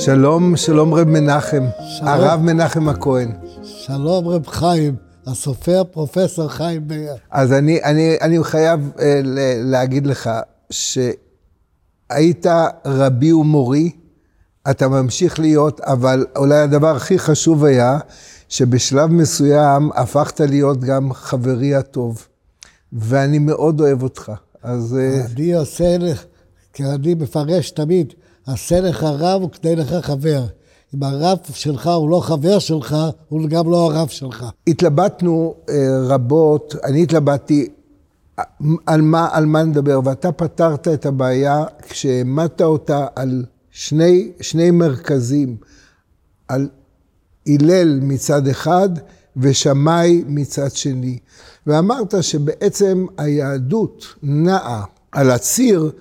שלום, שלום רב מנחם, שלום. הרב מנחם הכהן. שלום רב חיים, הסופר פרופסור חיים מאיר. אז אני, אני, אני חייב uh, להגיד לך שהיית רבי ומורי, אתה ממשיך להיות, אבל אולי הדבר הכי חשוב היה שבשלב מסוים הפכת להיות גם חברי הטוב, ואני מאוד אוהב אותך. אז... אה, אני עושה, כי אני מפרש תמיד, עשה לך רב וכדי לך חבר. אם הרב שלך הוא לא חבר שלך, הוא גם לא הרב שלך. התלבטנו uh, רבות, אני התלבטתי אה, על מה, על מה נדבר, ואתה פתרת את הבעיה כשהעמדת אותה על שני, שני מרכזים, על הלל מצד אחד ושמאי מצד שני. ואמרת שבעצם היהדות נעה על הציר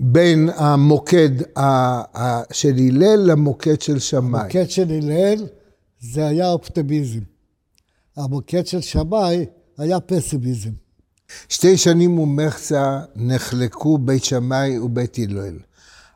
בין המוקד של הלל למוקד של שמאי. המוקד של הלל זה היה אופטימיזם. המוקד של שמאי היה פסימיזם. שתי שנים ומחצה נחלקו בית שמאי ובית הלל.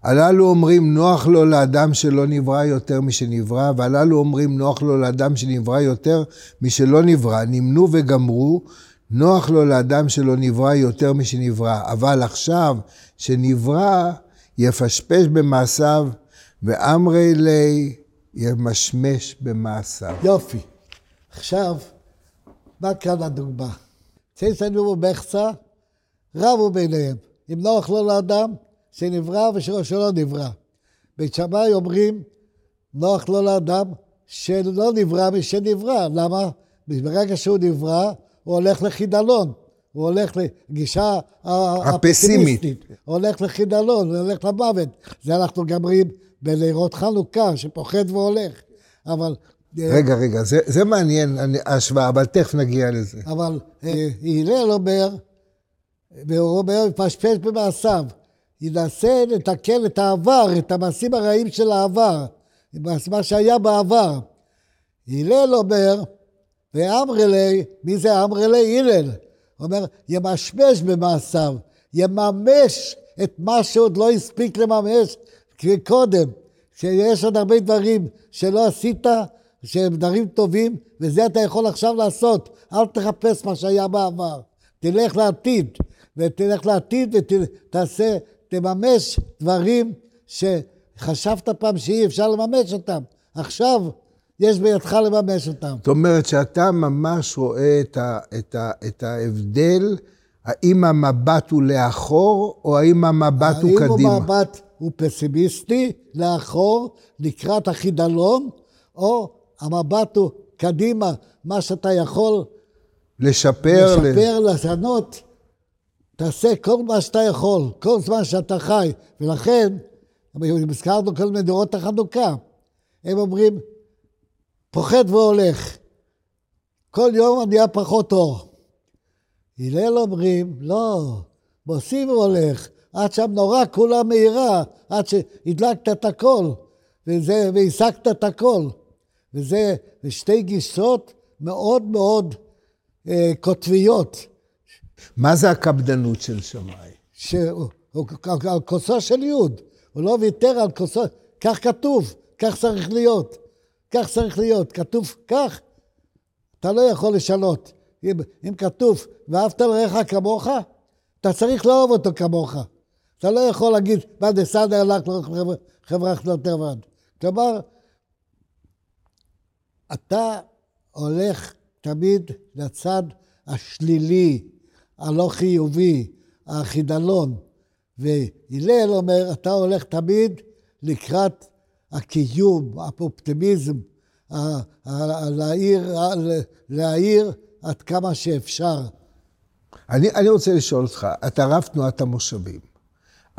הללו אומרים נוח לו לאדם שלא נברא יותר משנברא, והללו אומרים נוח לו לאדם שנברא יותר משלא נברא. נמנו וגמרו, נוח לו לאדם שלא נברא יותר משנברא. אבל עכשיו שנברא, יפשפש במעשיו, ואמרי לי ימשמש במעשיו. יופי. עכשיו, מה כאן הדוגמה? צייסנו ומחצה, רבו ביניהם. אם נוח לו לאדם, שנברא ושלא נברא. בית שמאי אומרים, נוח לו לאדם שלא נברא משנברא. למה? ברגע שהוא נברא, הוא הולך לחידלון. הוא הולך לגישה הפסימית. הוא הולך לחידלון, הוא הולך למוות. זה אנחנו גם רואים בלירות חנוכה, שפוחד והולך. אבל... אה, רגע, רגע, זה, זה מעניין, ההשוואה, אבל תכף נגיע לזה. אבל אה, הלל אומר, והוא אומר, מפשפש במעשיו. ינסה לתקן את העבר, את המעשים הרעים של העבר, מה שהיה בעבר. הלל אומר, ואמרלי, מי זה אמרלי? הלל. אומר, ימשמש במעשיו, יממש את מה שעוד לא הספיק לממש קודם. שיש עוד הרבה דברים שלא עשית, שהם דברים טובים, וזה אתה יכול עכשיו לעשות. אל תחפש מה שהיה בעבר. תלך לעתיד, ותלך לעתיד ותעשה תממש דברים שחשבת פעם שאי אפשר לממש אותם. עכשיו יש בידך לממש אותם. זאת אומרת שאתה ממש רואה את, ה, את, ה, את ההבדל, האם המבט הוא לאחור, או האם המבט האם הוא קדימה? האם המבט הוא פסימיסטי, לאחור, לקראת החידלון, או המבט הוא קדימה, מה שאתה יכול... לשפר. לשפר, לשנות. תעשה כל מה שאתה יכול, כל זמן שאתה חי. ולכן, הזכרנו כל מיני דורות החנוכה. הם אומרים, פוחד והולך. כל יום נהיה פחות אור. הלל אומרים, לא, מוסיף והולך. עד שם נורא כולה מהירה, עד שהדלקת את הכל, וזה, והשגת את הכל. וזה שתי גישות מאוד מאוד אה, קוטביות. מה זה הקפדנות של שמאי? שהוא על כוסו של יוד, הוא לא ויתר על כוסו, כך כתוב, כך צריך להיות, כך צריך להיות, כתוב כך, אתה לא יכול לשנות. אם, אם כתוב, ואהבת לרעך כמוך, אתה צריך לאהוב אותו כמוך. אתה לא יכול להגיד, מה דסדר לך חברה יותר ועד. כלומר, אתה הולך תמיד לצד השלילי, הלא חיובי, החידלון. והלל אומר, אתה הולך תמיד לקראת הקיום, האופטימיזם, להעיר, להעיר עד כמה שאפשר. אני, אני רוצה לשאול אותך, אתה רב תנועת המושבים.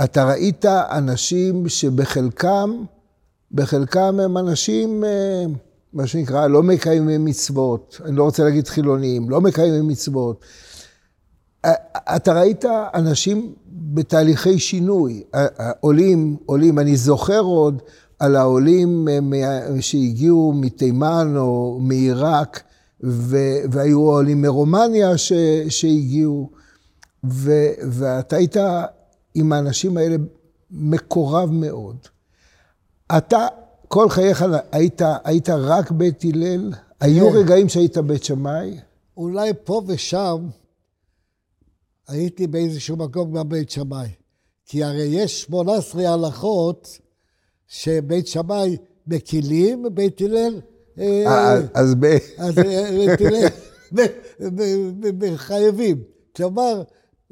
אתה ראית אנשים שבחלקם, בחלקם הם אנשים, אה, מה שנקרא, לא מקיימים מצוות. אני לא רוצה להגיד חילוניים, לא מקיימים מצוות. אתה ראית אנשים בתהליכי שינוי, עולים, עולים, אני זוכר עוד על העולים אה, שהגיעו מתימן או מעיראק, והיו עולים מרומניה ש, שהגיעו, ו, ואתה היית עם האנשים האלה מקורב מאוד. אתה כל חייך היית, היית רק בית הלל? היו כן. רגעים שהיית בית שמאי? אולי פה ושם הייתי באיזשהו מקום גם בית שמאי. כי הרי יש 18 הלכות שבית שמאי מקילים, בית הלל... אה, אה, אז ב... אז אה, בית הלל חייבים. כלומר,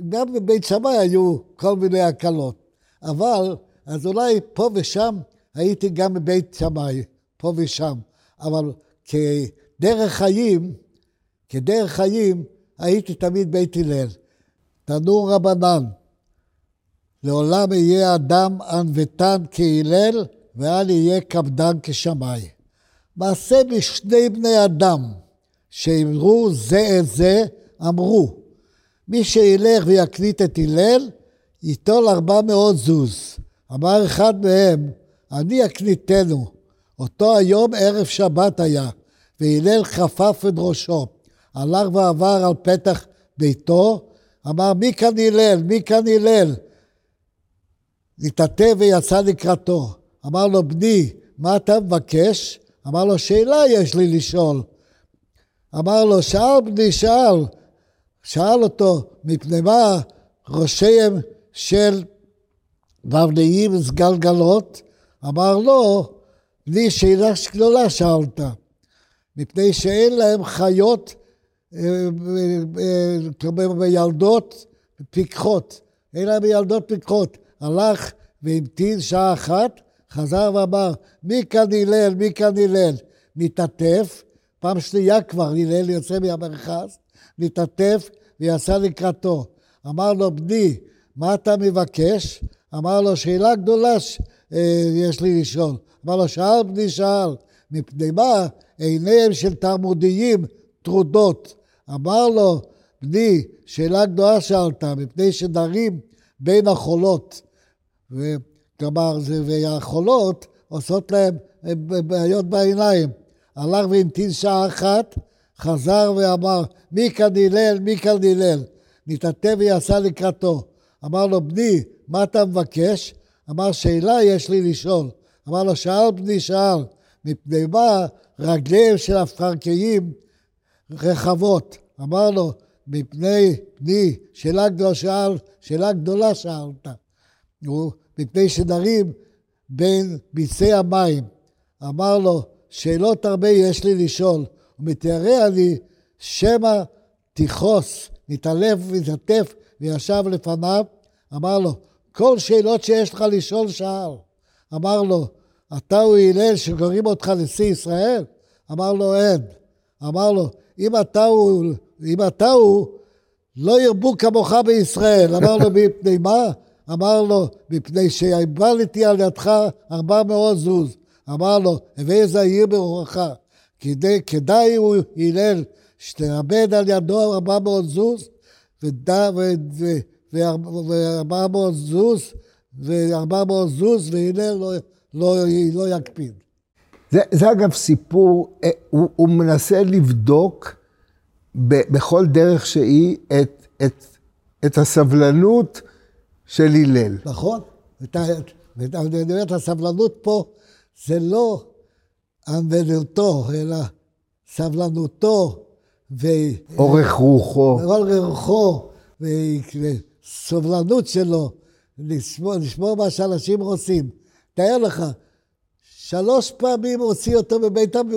גם בבית שמאי היו כל מיני הקלות. אבל, אז אולי פה ושם הייתי גם בבית שמאי, פה ושם. אבל כדרך חיים, כדרך חיים, הייתי תמיד בית הלל. תנו רבנן, לעולם יהיה אדם ענוותן כהלל, ואל יהיה קפדן כשמאי. מעשה בשני בני אדם, שאמרו זה את זה, אמרו, מי שילך ויקליט את הלל, ייטול ארבע מאות זוז. אמר אחד מהם, אני אקליטנו. אותו היום ערב שבת היה, והלל חפף את ראשו. הלך ועבר על פתח ביתו, אמר, מי כאן הלל? מי כאן הלל? התעטב ויצא לקראתו. אמר לו, בני, מה אתה מבקש? אמר לו, שאלה יש לי לשאול. אמר לו, שאל בני, שאל. שאל אותו, מפני מה ראשיהם של בבליים וסגלגלות? אמר לו, בני, שאלה גדולה שאלת. מפני שאין להם חיות, כלומר בילדות פיקחות. אין להם ילדות פיקחות. הלך והמתין שעה אחת, חזר ואמר, מי כאן הלל? מי כאן הלל? מתעטף, פעם שנייה כבר הלל יוצא מהמרכז, מתעטף ויצא לקראתו. אמר לו, בני, מה אתה מבקש? אמר לו, שאלה גדולה ש... יש לי לשאול. אמר לו, שאל בני שאל, מפני מה עיניהם של תלמודיים טרודות. אמר לו, בני, שאלה גדולה שאלת, מפני שדרים בין החולות. כלומר, והחולות עושות להם בעיות בעיניים. הלך והמתין שעה אחת, חזר ואמר, מי כאן הלל, מי כאן הלל? נתעטב ויצא לקראתו. אמר לו, בני, מה אתה מבקש? אמר, שאלה יש לי לשאול. אמר לו, שאל בני, שאל. מפני מה רגליהם של הפרקיים רחבות? אמר לו, מפני בני, שאלה גדולה שאל, שאלה גדולה שאלת. מפני שדרים בין ביצי המים. אמר לו, שאלות הרבה יש לי לשאול, ומתיירא אני שמא תכעוס, נתעלף והתעטף וישב לפניו. אמר לו, כל שאלות שיש לך לשאול שאל. אמר לו, אתה הוא הלל שקוראים אותך נשיא ישראל? אמר לו, אין. אמר לו, אם אתה הוא, אם אתה הוא, לא ירבו כמוך בישראל. אמר לו, מפני מה? אמר לו, מפני שהבלתי על ידך ארבע מאות זוז. אמר לו, הווה זהיר ברוחך. כדי, כדאי הוא הלל שתאבד על ידו ארבע מאות זוז, וארבע מאות זוז, וארבע מאות זוז, והנה לא, לא, לא יקפיד. זה, זה אגב סיפור, אה, הוא, הוא מנסה לבדוק ב, בכל דרך שהיא את, את, את הסבלנות של הלל. נכון. ואני אומר, את הסבלנות פה זה לא ענוותנותו, אלא סבלנותו. ו... אורך רוחו. אורך רוחו, וסובלנות שלו, לשמור, לשמור מה שאנשים רוצים. תאר לך, שלוש פעמים הוציא אותו מביתם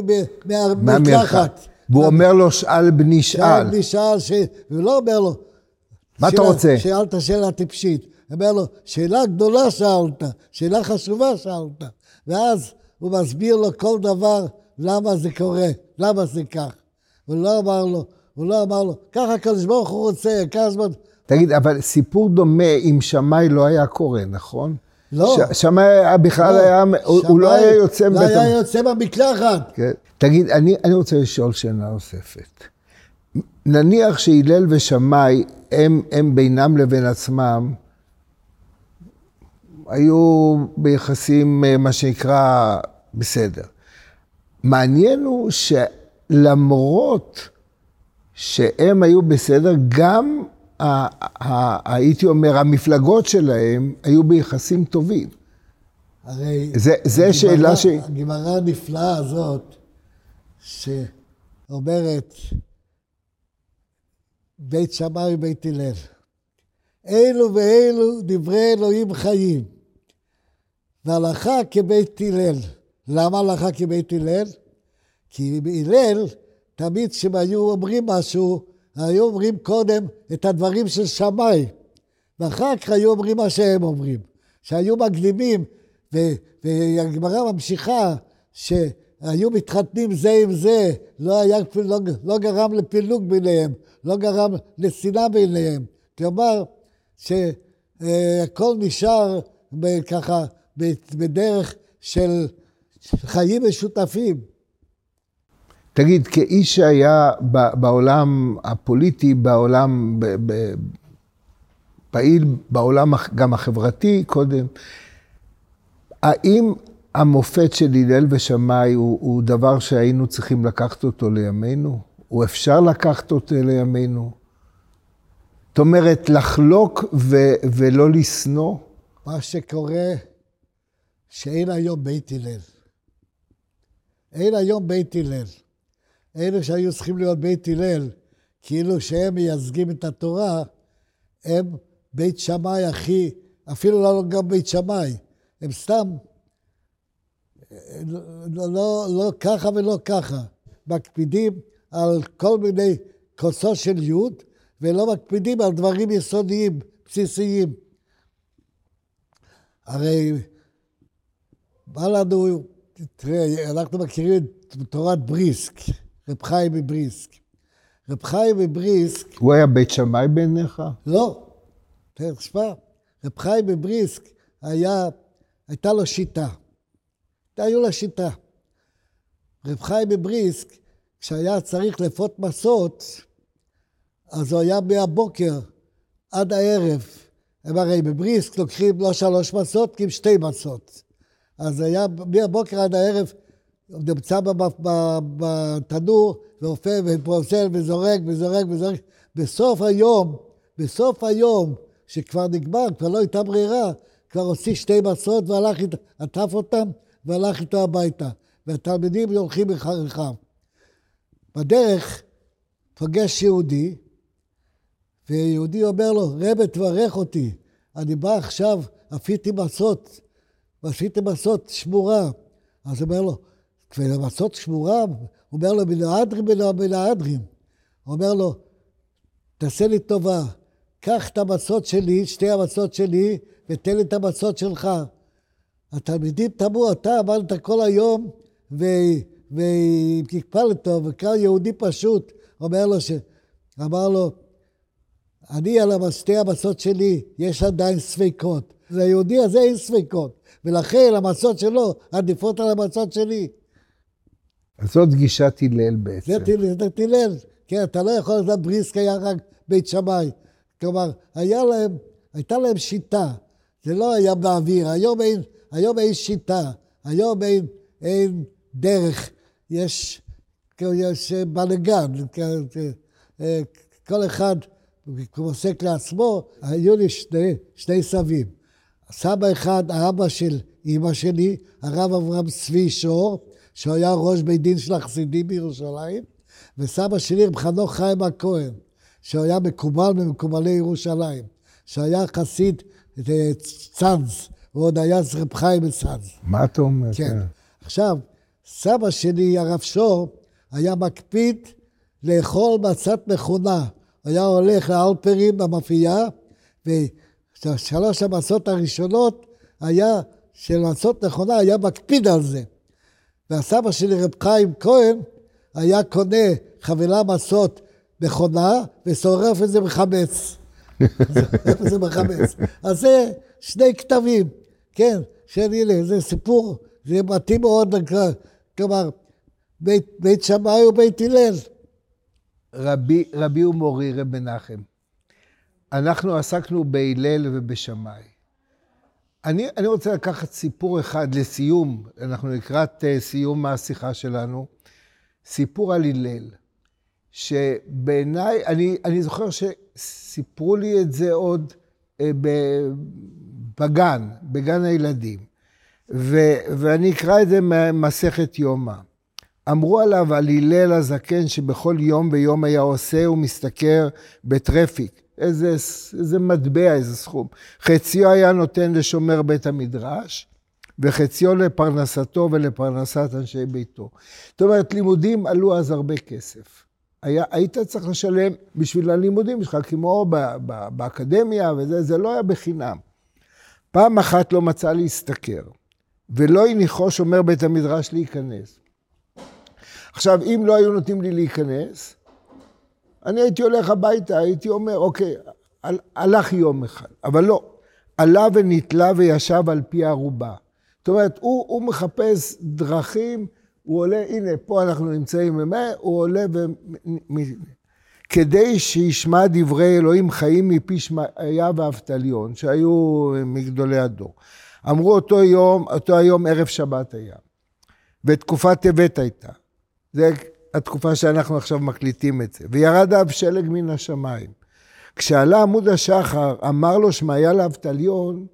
מהמקלחת. והוא אומר לו, שאל בני שאל. שאל בני שאל, ש... לא אומר לו, מה אתה רוצה? שאלת שאלה טיפשית. אומר לו, שאלה גדולה שאלת, שאלה חשובה שאלת. ואז הוא מסביר לו כל דבר, למה זה קורה, למה זה כך. הוא לא אמר לו, הוא לא אמר לו, ככה הקדוש ברוך הוא רוצה, ככה זמן... תגיד, אבל סיפור דומה עם שמאי לא היה קורה, נכון? לא. ש... שמאי בכלל לא. היה, הוא, הוא לא היה יוצא... לא היה יוצא במקלחת. כן. תגיד, אני, אני רוצה לשאול שאלה נוספת. נניח שהלל ושמאי, הם, הם בינם לבין עצמם, היו ביחסים, אה, מה שנקרא, בסדר. מעניין הוא שלמרות שהם היו בסדר, גם, הייתי אומר, המפלגות שלהם היו ביחסים טובים. הרי... זה, זה הגמרא- שאלה ש... הגמרא הנפלאה הזאת, שאומרת, בית שמאי ובית הלל. אלו ואלו דברי אלוהים חיים. והלכה כבית הלל. למה הלכה כבית הלל? כי בהלל, תמיד כשהם היו אומרים משהו, היו אומרים קודם את הדברים של שמאי, ואחר כך היו אומרים מה שהם אומרים. שהיו מקדימים, והגמרא ממשיכה, שהיו מתחתנים זה עם זה, לא, היה, לא, לא גרם לפילוג ביניהם, לא גרם לשנאה ביניהם. כלומר, שהכל נשאר ככה בדרך של חיים משותפים. תגיד, כאיש שהיה בעולם הפוליטי, בעולם, פעיל בעולם גם החברתי קודם, האם המופת של הלל ושמאי הוא, הוא דבר שהיינו צריכים לקחת אותו לימינו? או אפשר לקחת אותו לימינו? זאת אומרת, לחלוק ו- ולא לשנוא? מה שקורה, שאין היום בית הלל. אין היום בית הלל. אלה שהיו צריכים להיות בית הלל, כאילו שהם מייצגים את התורה, הם בית שמאי הכי, אפילו לא גם בית שמאי, הם סתם לא, לא, לא ככה ולא ככה. מקפידים על כל מיני כוסו של יוד, ולא מקפידים על דברים יסודיים, בסיסיים. הרי מה לנו, תראה, אנחנו מכירים את תורת בריסק, רב חיים מבריסק. רב חיים מבריסק, הוא היה בית שמאי בעיניך? לא, תשמע, רב חיים מבריסק היה, הייתה לו שיטה. היו לה שיטה. רב חיים מבריסק, כשהיה צריך לפות מסות, אז הוא היה מהבוקר עד הערב. הם הרי בבריסק לוקחים לא שלוש מסות, כי הם שתי מסות. אז היה מהבוקר עד הערב, נמצא בתנור, ואופה ופוסל וזורק וזורק וזורק. בסוף היום, בסוף היום, שכבר נגמר, כבר לא הייתה ברירה, כבר הוציא שתי מסות והלך, אית- עטף אותם והלך איתו הביתה. והתלמידים הולכים אחריו. בדרך פוגש יהודי, ויהודי אומר לו, רבי תברך אותי, אני בא עכשיו, עפיתי מסות, ועשיתי מסות שמורה. אז הוא אומר לו, מסות שמורה? הוא אומר לו, מן האדרים מן האדרים. הוא אומר לו, תעשה לי טובה, קח את המצות שלי, שתי המצות שלי, ותן לי את המצות שלך. התלמידים תמו, אתה עמדת כל היום והקפלת אותו, וכאן יהודי פשוט אומר לו, ש... אמר לו, אני על שתי המצות שלי, יש עדיין ספקות. ליהודי הזה אין ספקות, ולכן המצות שלו עדיפות על המצות שלי. אז זאת גישת הלל בעצם. זה טילל. כן, אתה לא יכול לדעת בריסק היה רק בית שמאי. כלומר, היה להם, הייתה להם שיטה. זה לא היה באוויר. היום אין, היום אין שיטה. היום אין, אין דרך. יש, יש בלגן. כל אחד עוסק לעצמו. היו לי שני, שני סבים. סבא אחד, האבא של אימא שלי, הרב אברהם צבי שור, שהוא היה ראש בית דין של החסידים בירושלים, וסבא שלי, רב חנוך חיים הכהן, שהוא היה מקובל ממקובלי ירושלים, שהיה חסיד אה, צאנז, הוא עוד היה רב חיים בצאנז. מה אתה אומר? כן. עכשיו, סבא שלי, הרב שור, היה מקפיד לאכול מצת מכונה. היה הולך לאלפרים במאפייה, ושלוש המצות הראשונות היה, של מצות נכונה, היה מקפיד על זה. והסבא שלי, רב חיים כהן, היה קונה חבילה מצות נכונה, ושורף את זה בחמץ. שורף זה בחמץ. אז זה שני כתבים, כן, של הנה, זה סיפור, זה מתאים מאוד, כלומר, בית, בית שמאי ובית הלל. רבי, רבי ומורי, רב מנחם, אנחנו עסקנו בהלל ובשמאי. אני, אני רוצה לקחת סיפור אחד לסיום, אנחנו לקראת uh, סיום השיחה שלנו, סיפור על הלל, שבעיניי, אני, אני זוכר שסיפרו לי את זה עוד uh, ב, בגן, בגן הילדים, ו- ואני אקרא את זה ממסכת יומא. אמרו עליו על הלל הזקן שבכל יום ויום היה עושה ומשתכר בטרפיק. איזה, איזה מטבע, איזה סכום. חציו היה נותן לשומר בית המדרש, וחציו לפרנסתו ולפרנסת אנשי ביתו. זאת אומרת, לימודים עלו אז הרבה כסף. היה, היית צריך לשלם בשביל הלימודים שלך, כמו ב, ב, באקדמיה וזה, זה לא היה בחינם. פעם אחת לא מצא להשתכר, ולא הניחו שומר בית המדרש להיכנס. עכשיו, אם לא היו נותנים לי להיכנס, אני הייתי הולך הביתה, הייתי אומר, אוקיי, הלך יום אחד, אבל לא, עלה ונתלה וישב על פי הערובה. זאת אומרת, הוא, הוא מחפש דרכים, הוא עולה, הנה, פה אנחנו נמצאים, הוא עולה ו... כדי שישמע דברי אלוהים חיים מפי שמעיה ואבטליון, שהיו מגדולי הדור. אמרו אותו יום, אותו היום ערב שבת היה, ותקופת טבת הייתה. זה התקופה שאנחנו עכשיו מקליטים את זה. וירד אב שלג מן השמיים. כשעלה עמוד השחר, אמר לו שמעיה לאבטליון,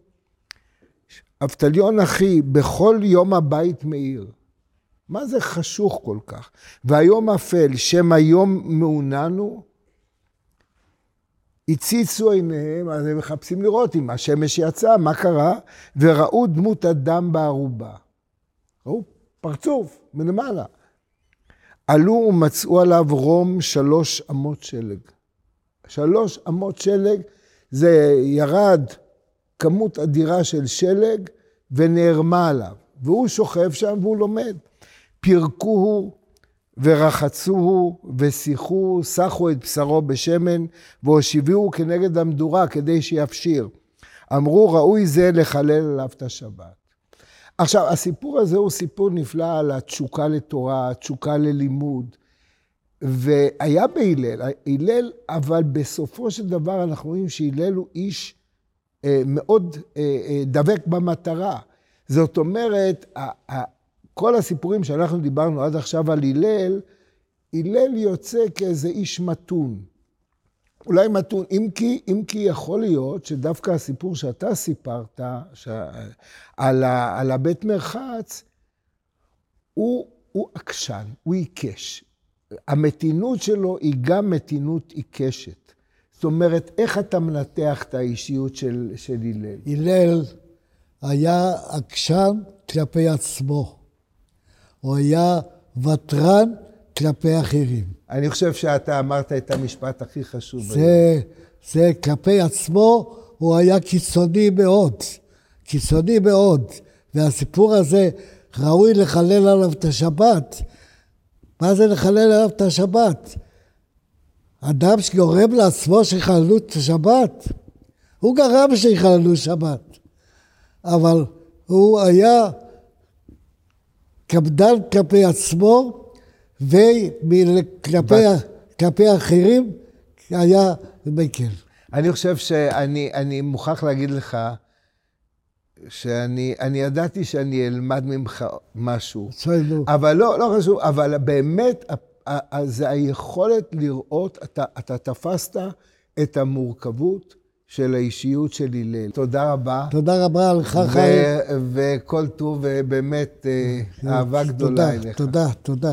אבטליון אחי, בכל יום הבית מאיר. מה זה חשוך כל כך? והיום אפל, שם היום מעוננו, הציצו עיניהם, אז הם מחפשים לראות אם השמש יצאה, מה קרה? וראו דמות אדם בערובה. ראו פרצוף מלמעלה. עלו ומצאו עליו רום שלוש אמות שלג. שלוש אמות שלג זה ירד כמות אדירה של שלג ונערמה עליו. והוא שוכב שם והוא לומד. פירקוהו ורחצוהו ושיחו, סחו את בשרו בשמן והושיבוהו כנגד המדורה כדי שיפשיר. אמרו ראוי זה לחלל עליו את השבת. עכשיו, הסיפור הזה הוא סיפור נפלא על התשוקה לתורה, התשוקה ללימוד. והיה בהלל, הלל, אבל בסופו של דבר אנחנו רואים שהלל הוא איש אה, מאוד אה, אה, דבק במטרה. זאת אומרת, כל הסיפורים שאנחנו דיברנו עד עכשיו על הלל, הלל יוצא כאיזה איש מתון. אולי מתון, אם כי, אם כי יכול להיות שדווקא הסיפור שאתה סיפרת, ש... על, ה... על הבית מרחץ, הוא, הוא עקשן, הוא עיקש. המתינות שלו היא גם מתינות עיקשת. זאת אומרת, איך אתה מנתח את האישיות של, של הלל? הלל היה עקשן כלפי עצמו. הוא היה ותרן כלפי אחרים. אני חושב שאתה אמרת את המשפט הכי חשוב. זה, זה כלפי עצמו, הוא היה קיצוני מאוד. קיצוני מאוד. והסיפור הזה, ראוי לחלל עליו את השבת. מה זה לחלל עליו את השבת? אדם שגורם לעצמו שיחללו את השבת, הוא גרם שיחללו שבת. אבל הוא היה קפדן כלפי עצמו, וכלפי אחרים היה מקל. אני חושב שאני מוכרח להגיד לך, שאני ידעתי שאני אלמד ממך משהו. בסדר. אבל לא, לא חשוב, אבל באמת, זה היכולת לראות, אתה, אתה תפסת את המורכבות של האישיות של הלל. תודה רבה. תודה רבה לך, חיים. וכל טוב, ובאמת אה, אהבה גדולה תודה, אליך. תודה, תודה.